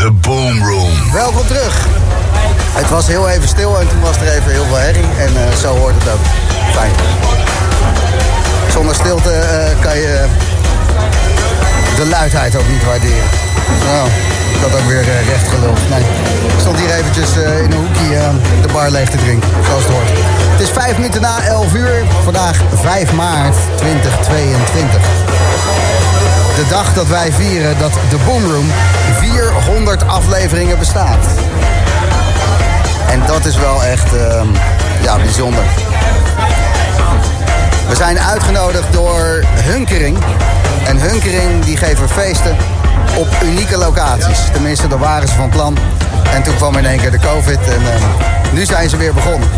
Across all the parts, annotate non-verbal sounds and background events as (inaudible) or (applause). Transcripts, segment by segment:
The Boom Room. Welkom terug. Het was heel even stil en toen was er even heel veel herrie. En uh, zo hoort het ook. Fijn. Zonder stilte uh, kan je de luidheid ook niet waarderen. Nou, ik had ook weer uh, recht geluld. Nee, ik stond hier eventjes in een hoekje de bar leeg te drinken, zoals het hoort. Het is vijf minuten na 11 uur. Vandaag 5 maart 2022 de dag dat wij vieren dat de Boomroom 400 afleveringen bestaat. En dat is wel echt uh, ja, bijzonder. We zijn uitgenodigd door Hunkering. En Hunkering die geven feesten op unieke locaties. Tenminste, daar waren ze van plan. En toen kwam in één keer de COVID en uh, nu zijn ze weer begonnen.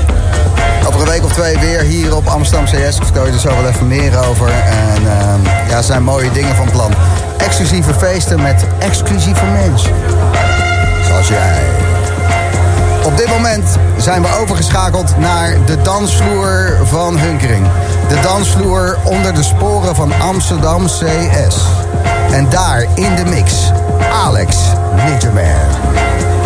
Over een week of twee weer hier op Amsterdam CS. Vertel je er zo wel even meer over. En uh, ja, zijn mooie dingen van plan. Exclusieve feesten met exclusieve mensen. Zoals jij. Op dit moment zijn we overgeschakeld naar de dansvloer van Hunkering. De dansvloer onder de sporen van Amsterdam CS. En daar in de mix, Alex Ninjaman.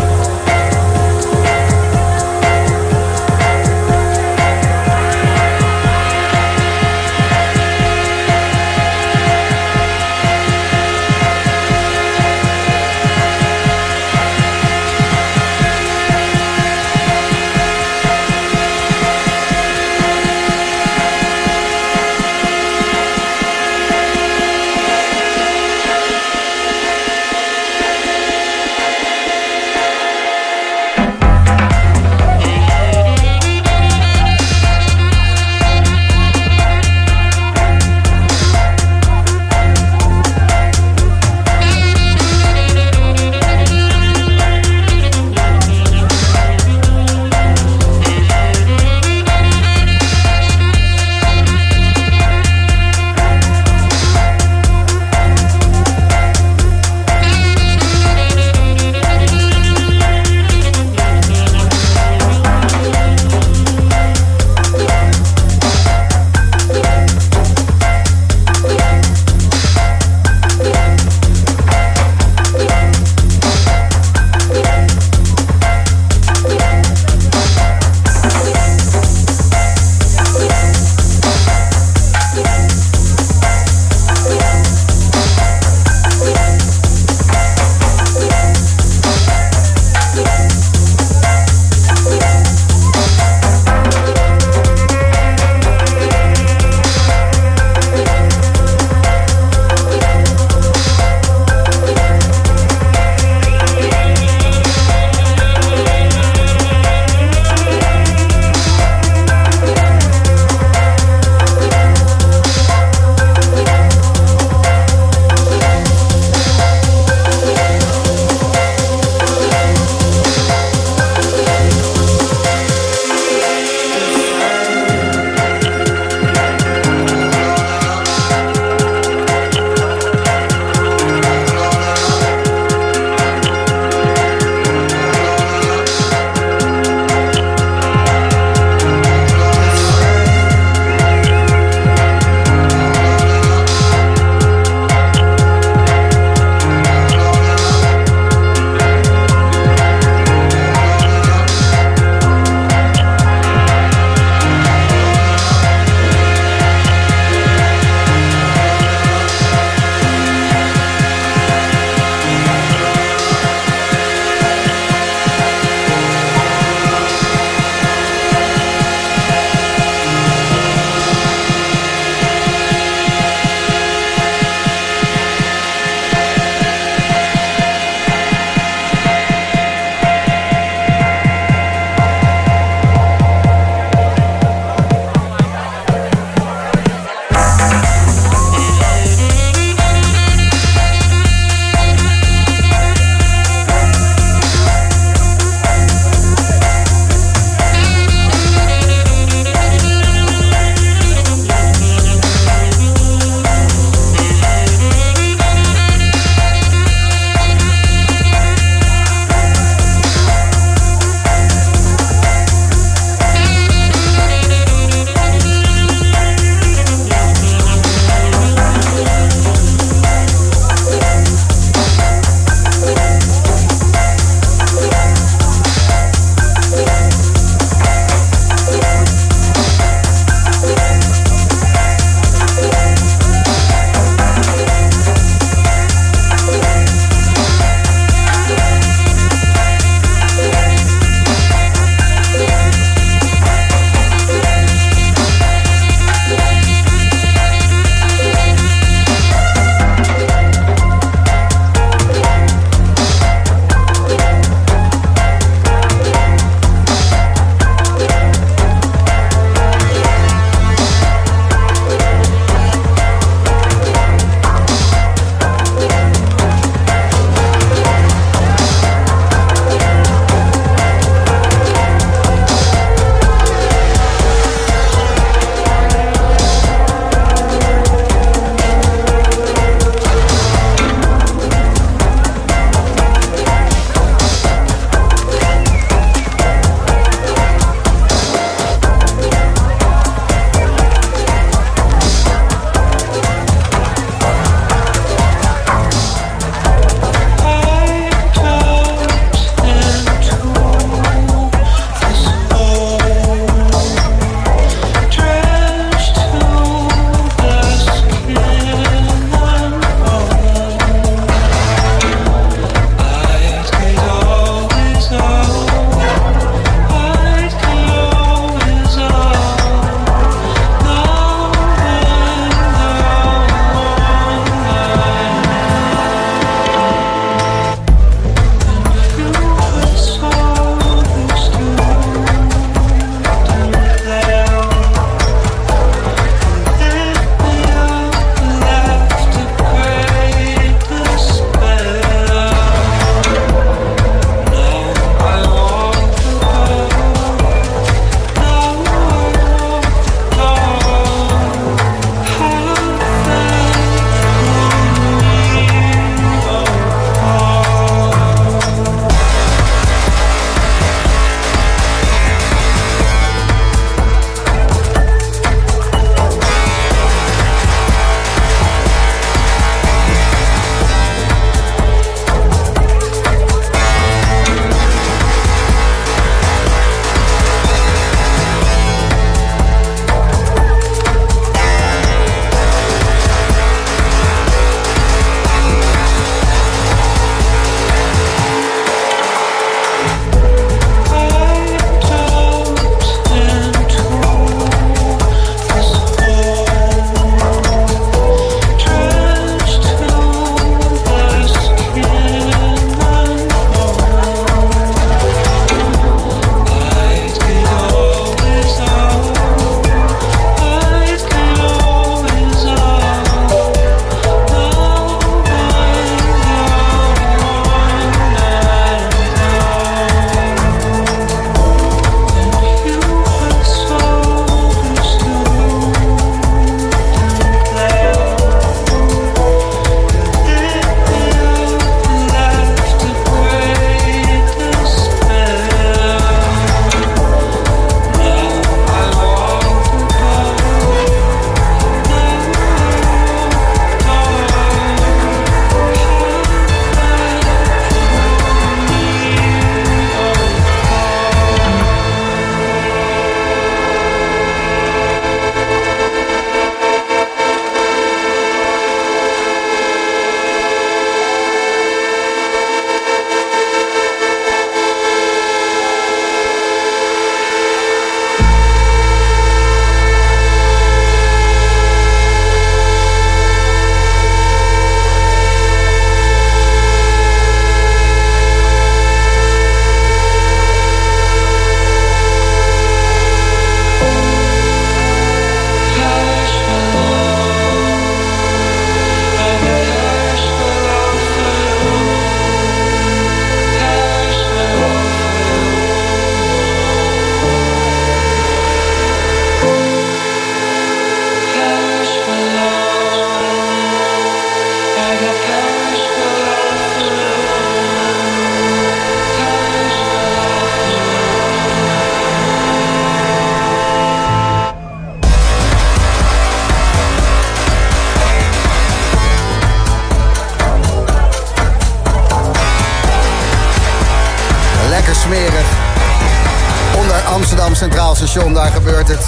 Station, daar gebeurt het.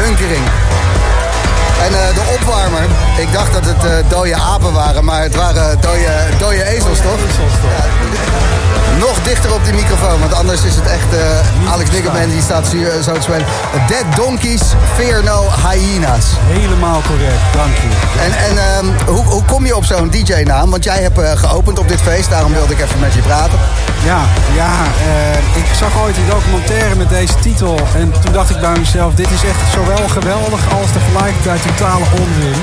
Hunkering. En uh, de opwarmer, ik dacht dat het uh, dode apen waren, maar het waren dode, dode ezels, toch? Ja. Nog dichter op die microfoon, want anders is het echt uh, Alex Nickerman die staat zo te spelen. Dead Donkeys, Fear No Hyenas. Helemaal correct, dank je. En, en um, hoe, hoe kom je op zo'n DJ-naam? Want jij hebt geopend op dit feest, daarom wilde ik even met je praten. Ja, ja ik zag ooit een documentaire met deze titel en toen dacht ik bij mezelf, dit is echt zowel geweldig als tegelijkertijd totale onzin.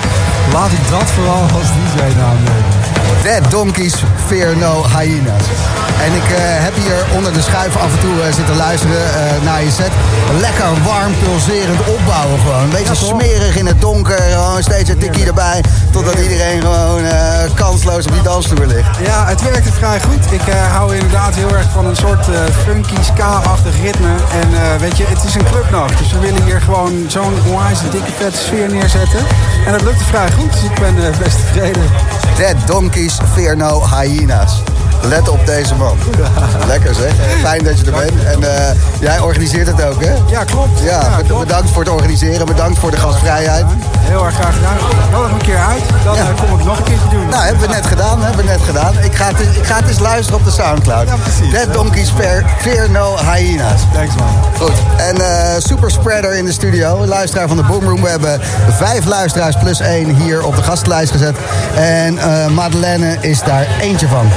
Laat ik dat vooral als DJ-naam nemen. Dead Donkeys Fear No Hyenas. En ik uh, heb hier onder de schuif af en toe uh, zitten luisteren uh, naar je set. Lekker warm, pulserend opbouwen gewoon. Een beetje smerig in het donker. Gewoon steeds een tikkie erbij. Totdat iedereen gewoon kansloos op die dansvloer ligt. Ja, het werkte vrij goed. Ik hou inderdaad heel erg van een soort funky, ska-achtig ritme. En weet je, het is een clubnacht. Dus we willen hier gewoon zo'n onwijs dikke vette sfeer neerzetten. En dat lukte vrij goed. Dus ik ben best tevreden. Dead Donkeys Fear No Hyenas. Let op deze man. (laughs) Lekker zeg. Fijn dat je er bent. En uh, jij organiseert het ook, hè? Ja, klopt. Ja, ja klopt. bedankt voor het organiseren. Bedankt voor de gastvrijheid. Heel erg graag gedaan. Nodig een keer uit. Dan ja. kom ik nog een keertje doen. Nou, hebben we net gedaan. Hebben we net gedaan. Ik ga het, ik ga het eens luisteren op de Soundcloud. Ja, precies. Dead Donkeys Fear, Fear No Hyenas. Thanks, man. Goed. En uh, super spreader in de studio. Luisteraar van de Boomroom. We hebben vijf luisteraars plus één hier op de gastlijst gezet. En uh, Madeleine is daar eentje van.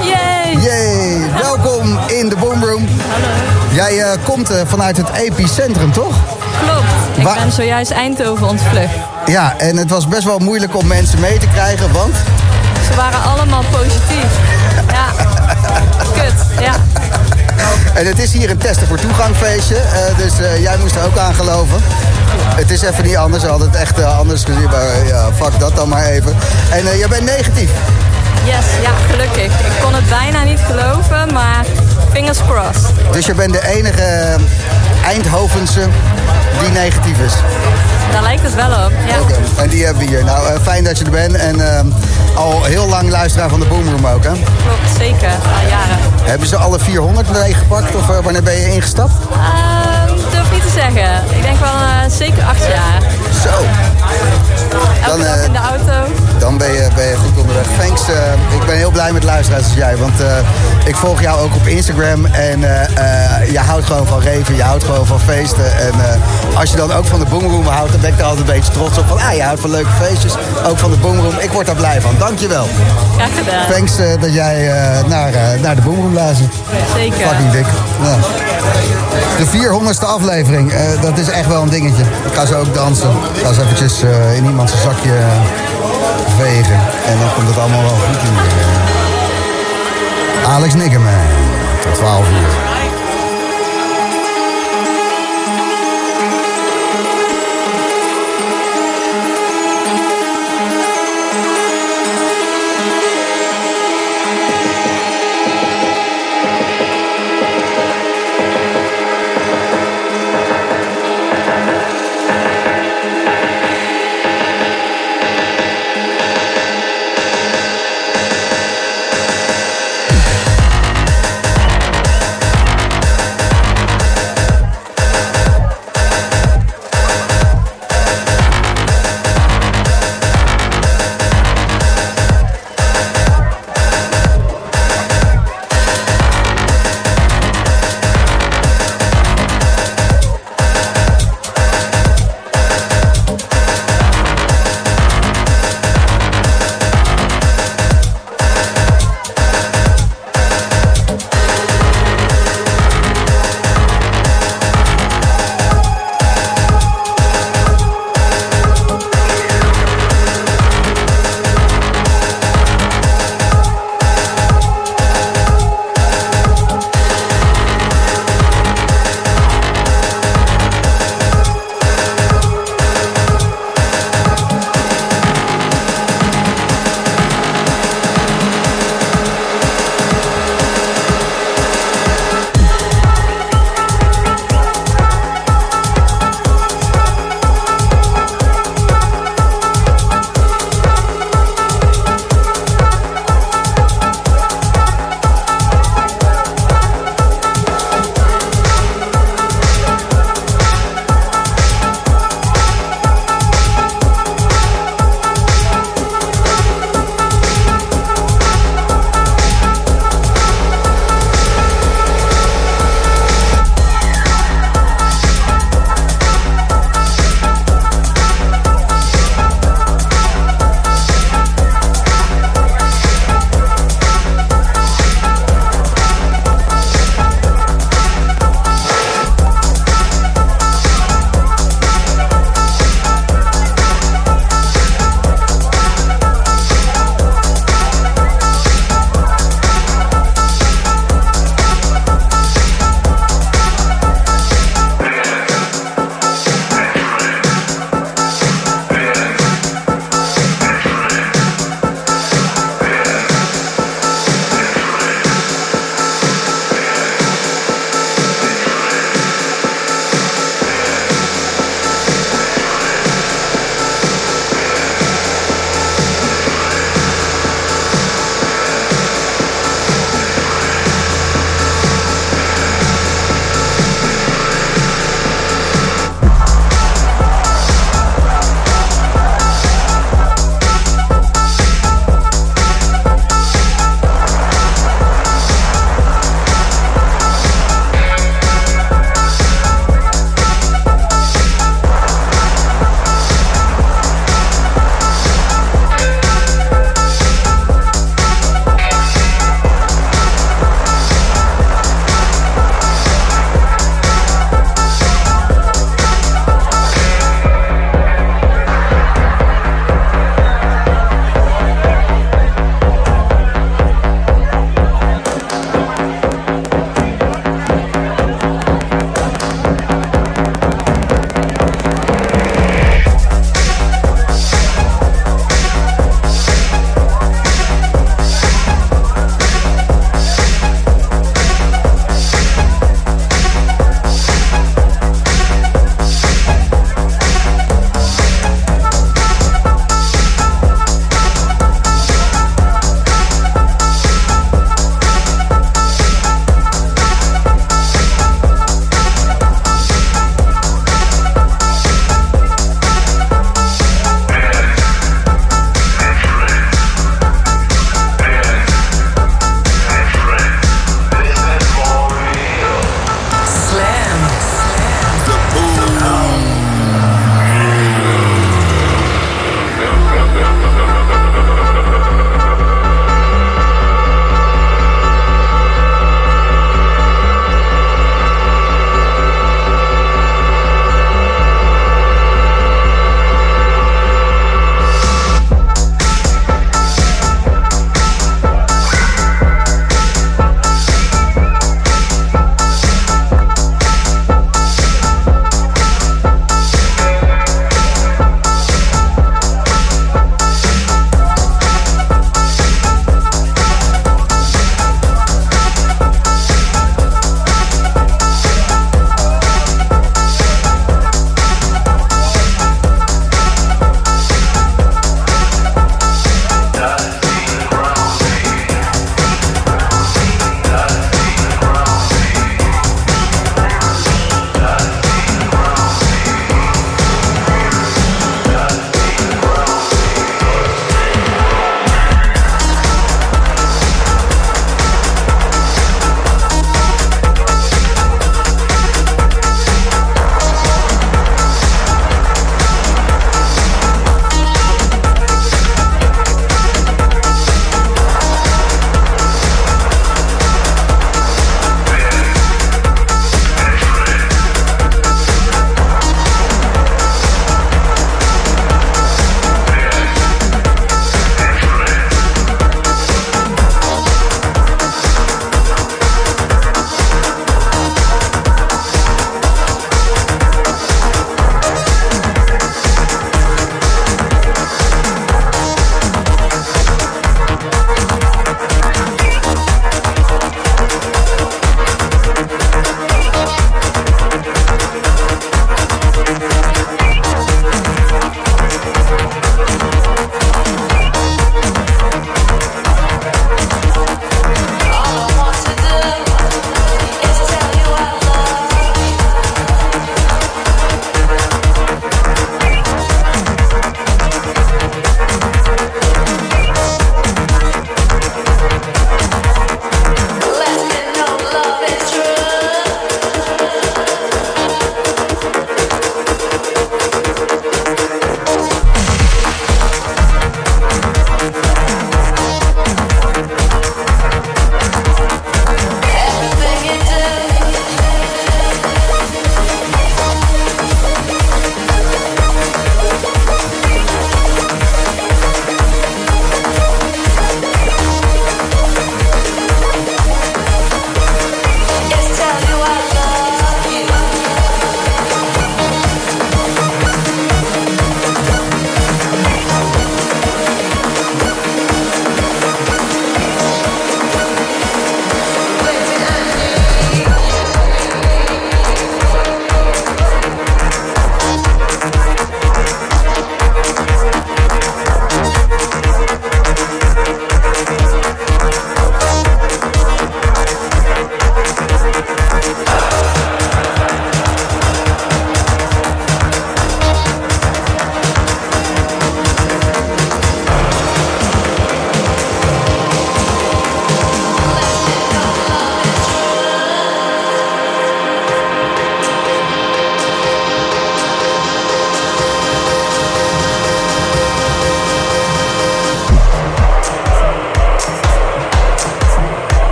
Yay! Yay! (laughs) Welkom in de Boomroom. Hallo. Jij uh, komt uh, vanuit het epicentrum, toch? Klopt. Ik Wa ben zojuist Eindhoven ontvlucht. Ja, en het was best wel moeilijk om mensen mee te krijgen, want... Ze waren allemaal positief. Ja. (laughs) Kut, ja. En het is hier een testen voor toegangfeestje, uh, dus jij moest er ook aan geloven. Het is even niet anders, we hadden het echt anders gezien, maar ja, fuck dat dan maar even. En jij bent negatief. Yes, ja, gelukkig. Ik kon het bijna niet geloven, maar fingers crossed. Dus je bent de enige Eindhovense die negatief is? Daar lijkt het wel op, ja. Okay. en die hebben we hier. Nou, uh, fijn dat je er bent. En uh, al heel lang luisteraar van de Boomroom ook, hè? Klopt, zeker. Al jaren. Hebben ze alle 400 meegepakt of uh, wanneer ben je ingestapt? durf niet te zeggen. Ik denk wel zeker acht jaar. Zo. Elke dan, dag in de auto. Dan ben je, ben je goed onderweg. Thanks. ik ben heel blij met luisteraars als jij. Want ik volg jou ook op Instagram. En je houdt gewoon van reven. Je houdt gewoon van feesten. En als je dan ook van de Boomroom houdt, dan ben ik er altijd een beetje trots op. Van, ah, je houdt van leuke feestjes. Ook van de Boomroom. Ik word daar blij van. Dankjewel. Graag gedaan. Thanks dat jij naar, naar de Boomroom luistert. Zeker. Fucking dik. Ja. De 400ste aflevering, dat is echt wel een dingetje. Ik ga zo ook dansen. Ik ga eens eventjes in iemands zakje vegen. En dan komt het allemaal wel goed in. Alex Niggerman. Tot 12 uur.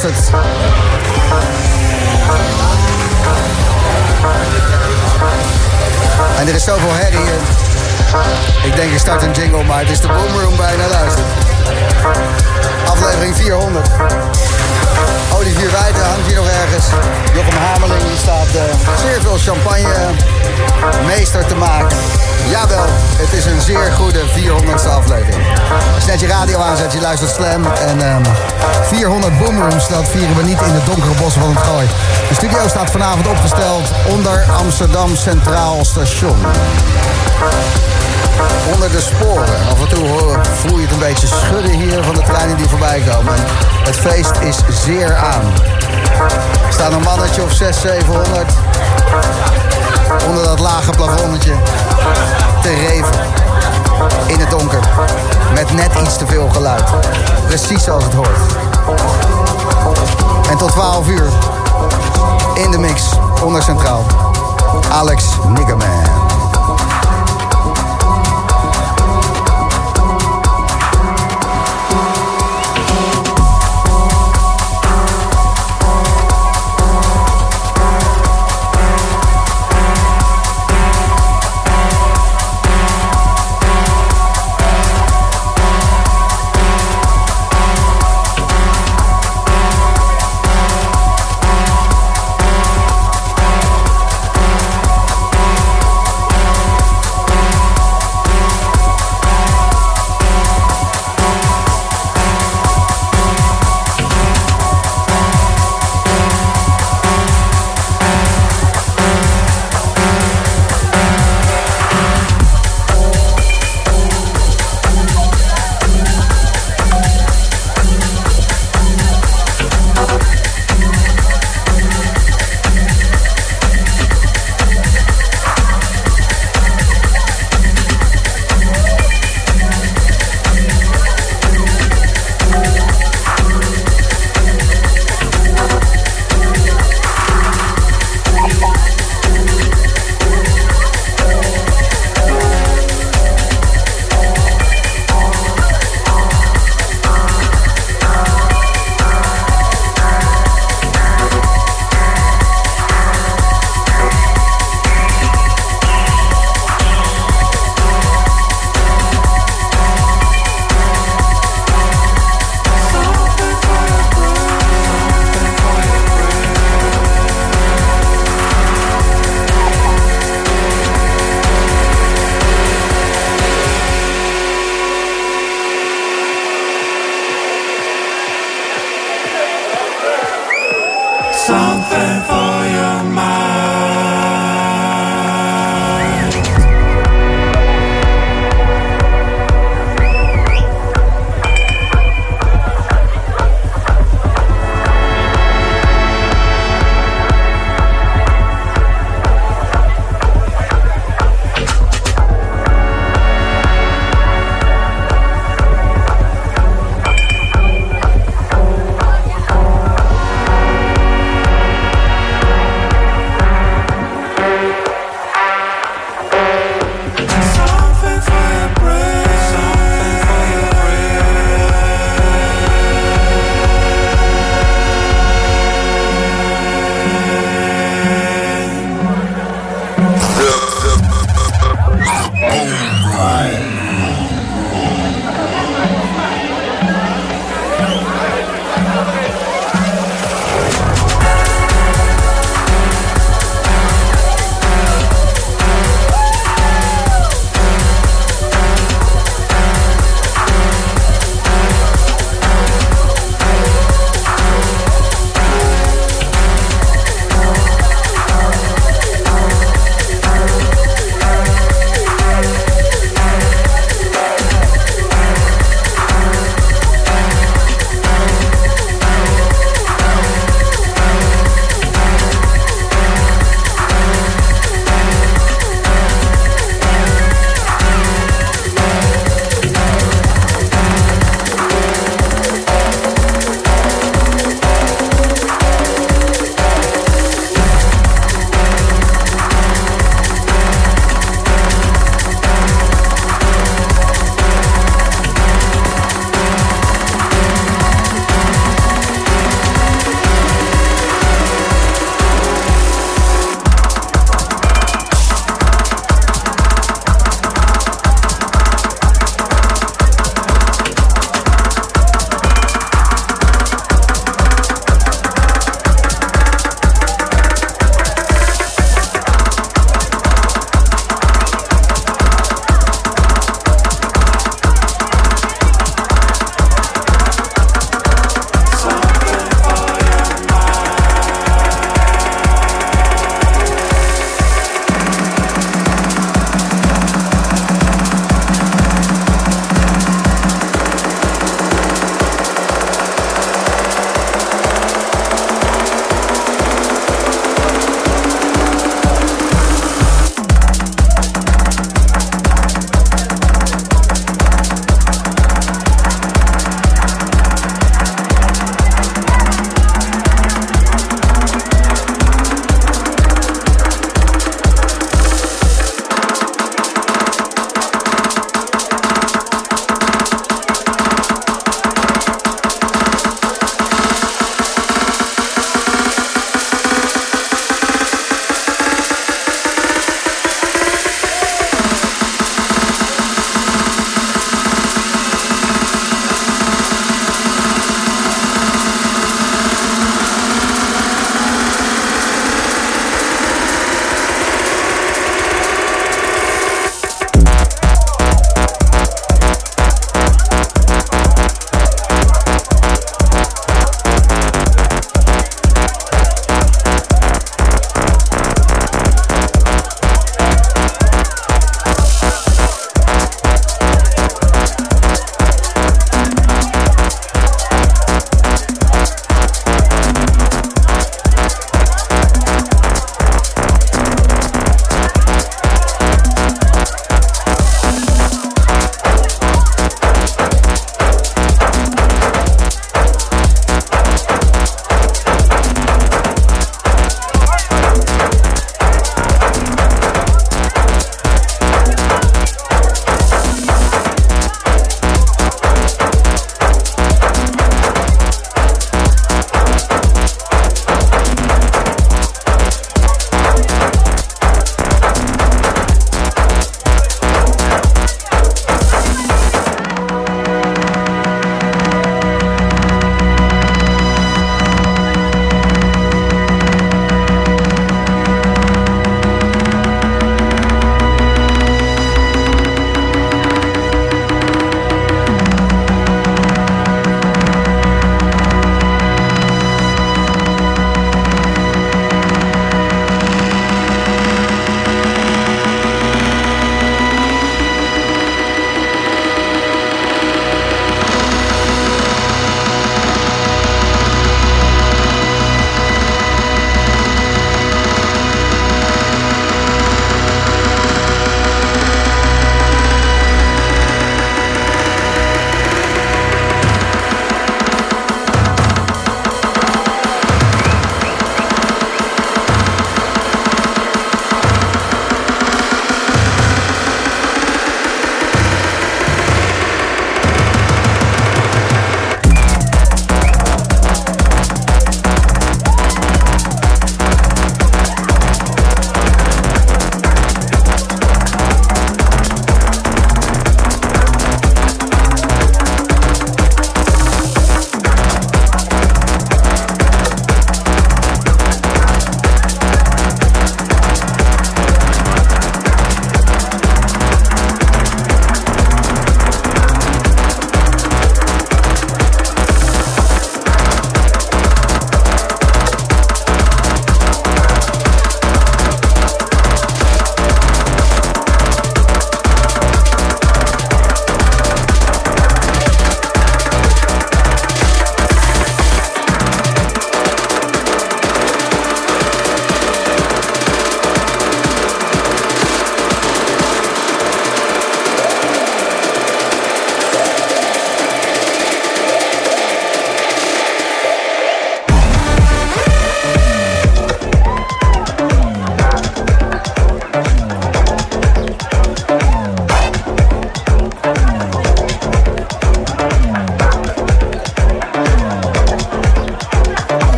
En er is zoveel herrie. Ik denk ik start een jingle, maar het is de boomroom bijna luistert. Aflevering 400. Olivier Wijten hangt hier nog ergens. Jochem Hameling staat uh, zeer veel champagne meester te maken. Jawel, het is een zeer goede 400ste aflevering. Als je net je radio aanzet, je luistert Slam. En um, 400 boomrooms, dat vieren we niet in de donkere bossen van het Gooi. De studio staat vanavond opgesteld onder Amsterdam Centraal Station. Onder de sporen. Af en toe voel je het een beetje schudden hier van de treinen die voorbij komen. En het feest is zeer aan. Er staat een mannetje of 600, 700 onder dat lage plafonnetje te reven. In het donker. Met net iets te veel geluid. Precies zoals het hoort. En tot 12 uur. In de mix. Onder Centraal. Alex Niggerman.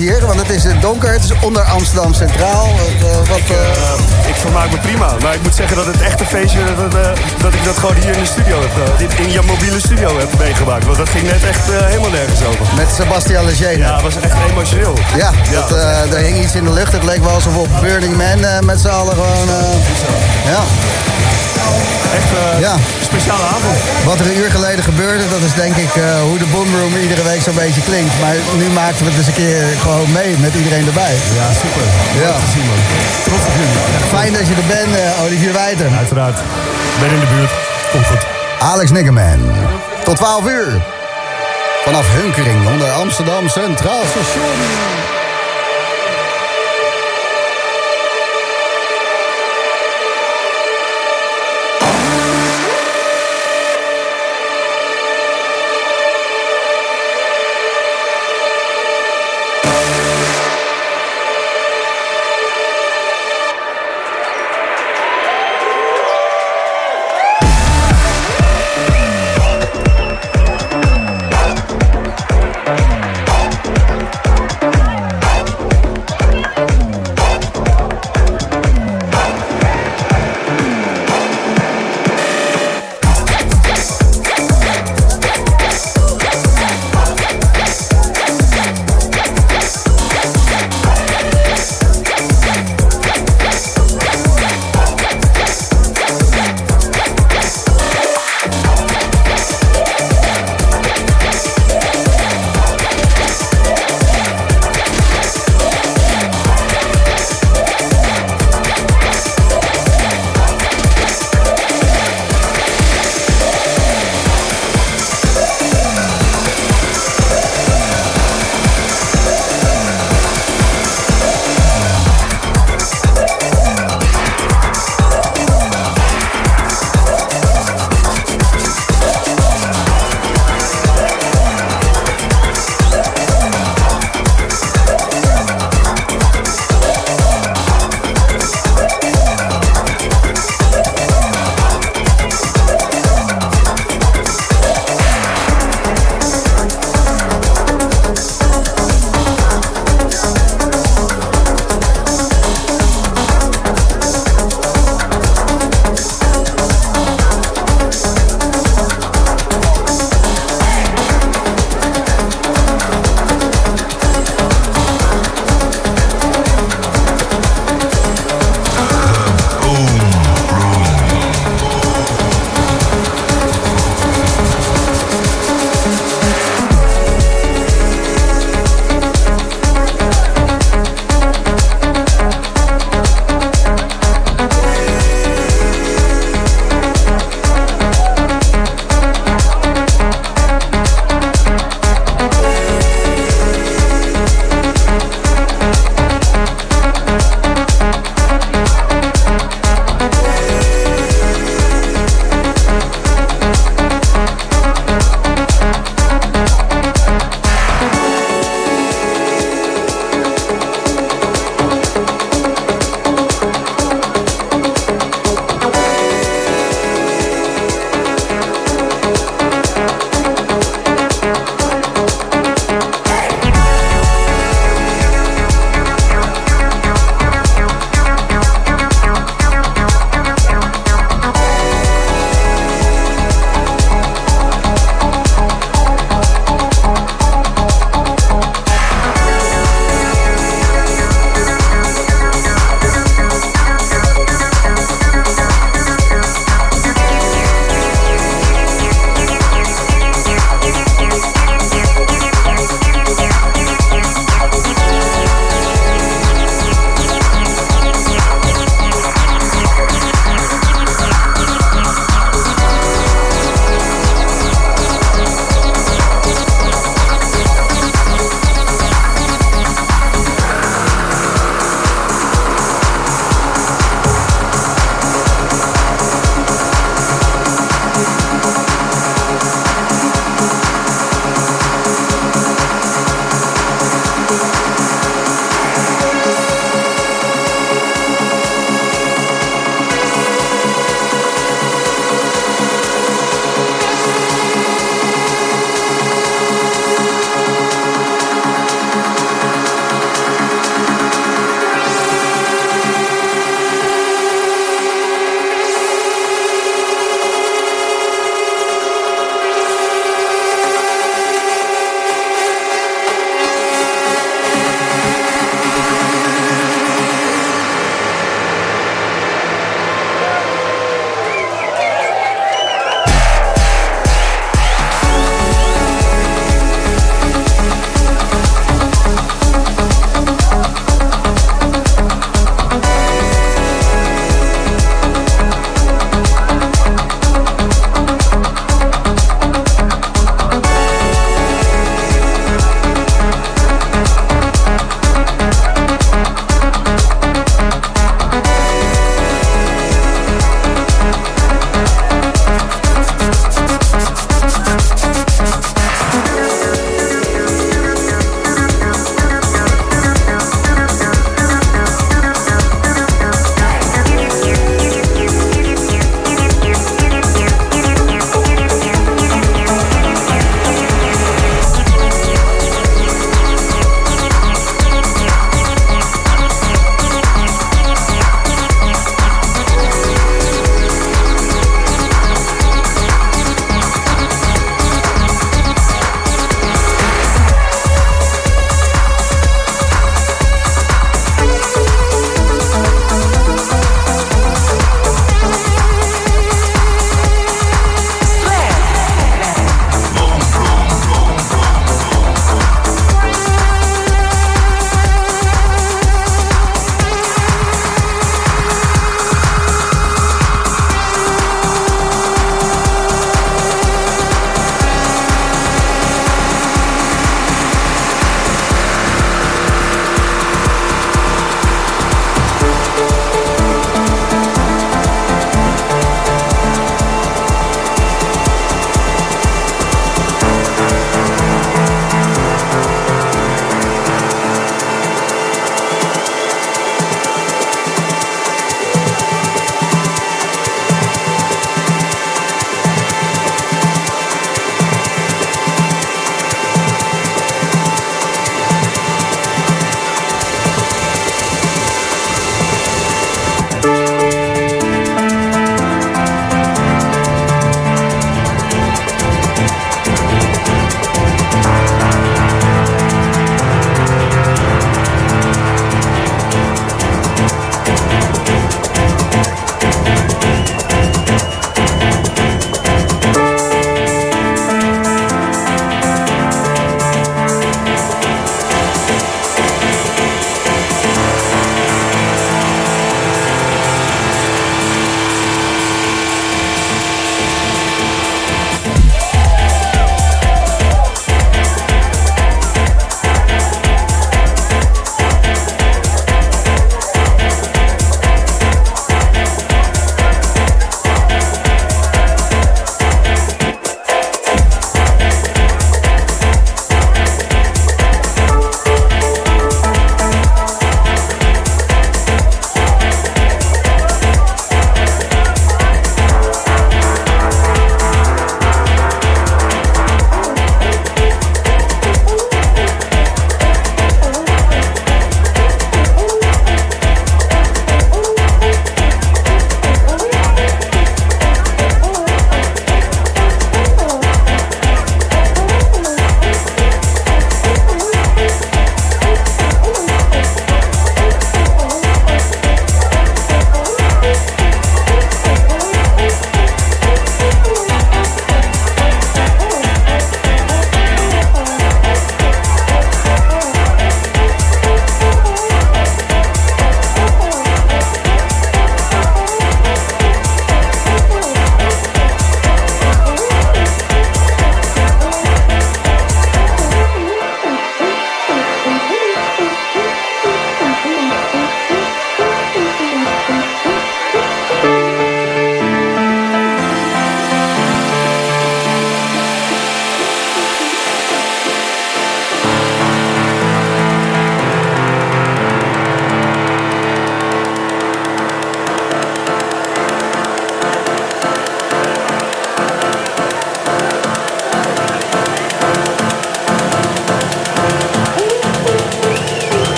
Hier? Want het is donker, het is onder Amsterdam Centraal. wat, ik, ik vermaak me prima, maar ik moet zeggen dat het echte feestje, dat, dat ik dat gewoon hier in de studio heb, in je mobiele studio heb meegemaakt. Want dat ging net echt uh, helemaal nergens over. Met Sebastian Leger. Ja, dat was echt emotioneel. Ja, ja dat, uh, er hing iets in de lucht. Het leek wel alsof we op Burning Man uh, met z'n allen gewoon... ja. Echt uh, ja. een speciale avond. Wat er een uur geleden gebeurde, dat is denk ik uh, hoe de Boomroom iedere week zo'n beetje klinkt. Maar nu maakten we het eens een keer gewoon mee met iedereen erbij. Ja, super. Ja. Zien, man. Trots op jullie. Fijn dat je er bent, uh, Olivier Wijter. Uiteraard. Ben in de buurt. Komt goed. Alex Niggerman. Tot 12 uur. Vanaf Hunkering onder Amsterdam Centraal Station.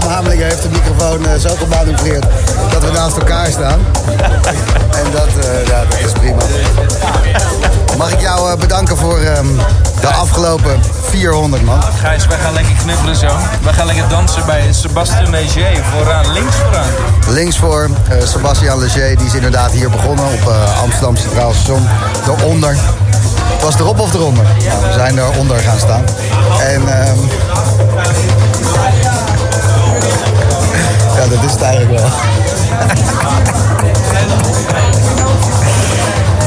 Gewend. Uh, Jochem Hameling heeft de microfoon uh, zo gemanoeuvreerd dat we naast elkaar staan. (laughs) en dat, uh, ja, dat is prima. Mag ik jou bedanken voor um, de afgelopen 400, man. Gijs, wij gaan lekker knuffelen zo. Wij gaan lekker dansen bij Sebastien Leger. Vooraan, links vooraan. Links voor uh, Sebastien Leger. Die is inderdaad hier begonnen op uh, Amsterdam Centraal Station. Daaronder. Het was erop of eronder? Nou, we zijn eronder gaan staan. En... Um... dat is het eigenlijk wel.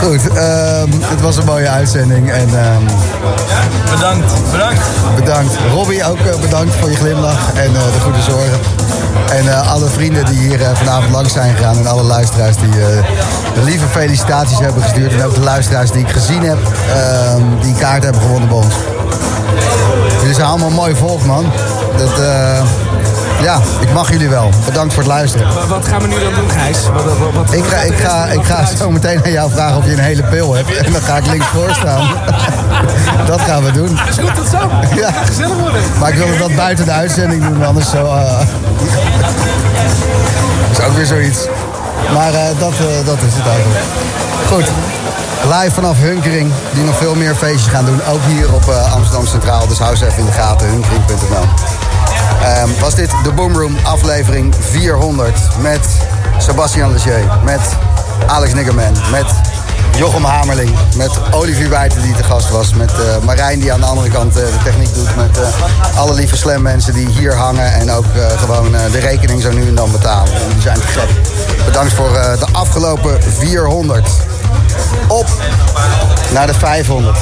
Goed, um, het was een mooie uitzending. En, um, bedankt, bedankt. Bedankt. Robbie, ook uh, bedankt voor je glimlach en uh, de goede zorgen. En uh, alle vrienden die hier vanavond langs zijn gegaan. En alle luisteraars die de lieve felicitaties hebben gestuurd. En ook de luisteraars die ik gezien heb, ehm, die kaart hebben gewonnen bij ons. Jullie zijn allemaal mooi volk, man. Dat, ja, ik mag jullie wel. Bedankt voor het luisteren. Wat gaan we nu dan doen, Gijs? Wat, wat, wat, ik ga, ik ga, ik ga zo meteen aan jou vragen of je een hele pil hebt. En dan ga ik links voor staan. (laughs) dat gaan we doen. Is goed, tot zo. Ja. Gezellig worden. Maar ik wilde dat buiten de uitzending doen, anders zo... Uh... dat is ook weer zoiets. Maar uh, dat, uh, dat is het eigenlijk. Goed. Live vanaf Hunkering, die nog veel meer feestjes gaan doen. Ook hier op Amsterdam Centraal. Dus hou ze even in de gaten, hunkering.nl. Um, was dit de Boomroom aflevering 400 met Sebastian Leger, met Alex Niggerman, met Jochem Hamerling, met Olivier Wijten die te gast was, met uh, Marijn die aan de andere kant uh, de techniek doet, met uh, alle lieve slam mensen die hier hangen en ook gewoon de rekening zo nu en dan betalen. En die zijn te gek. Bedankt voor de afgelopen 400. Op naar de 500.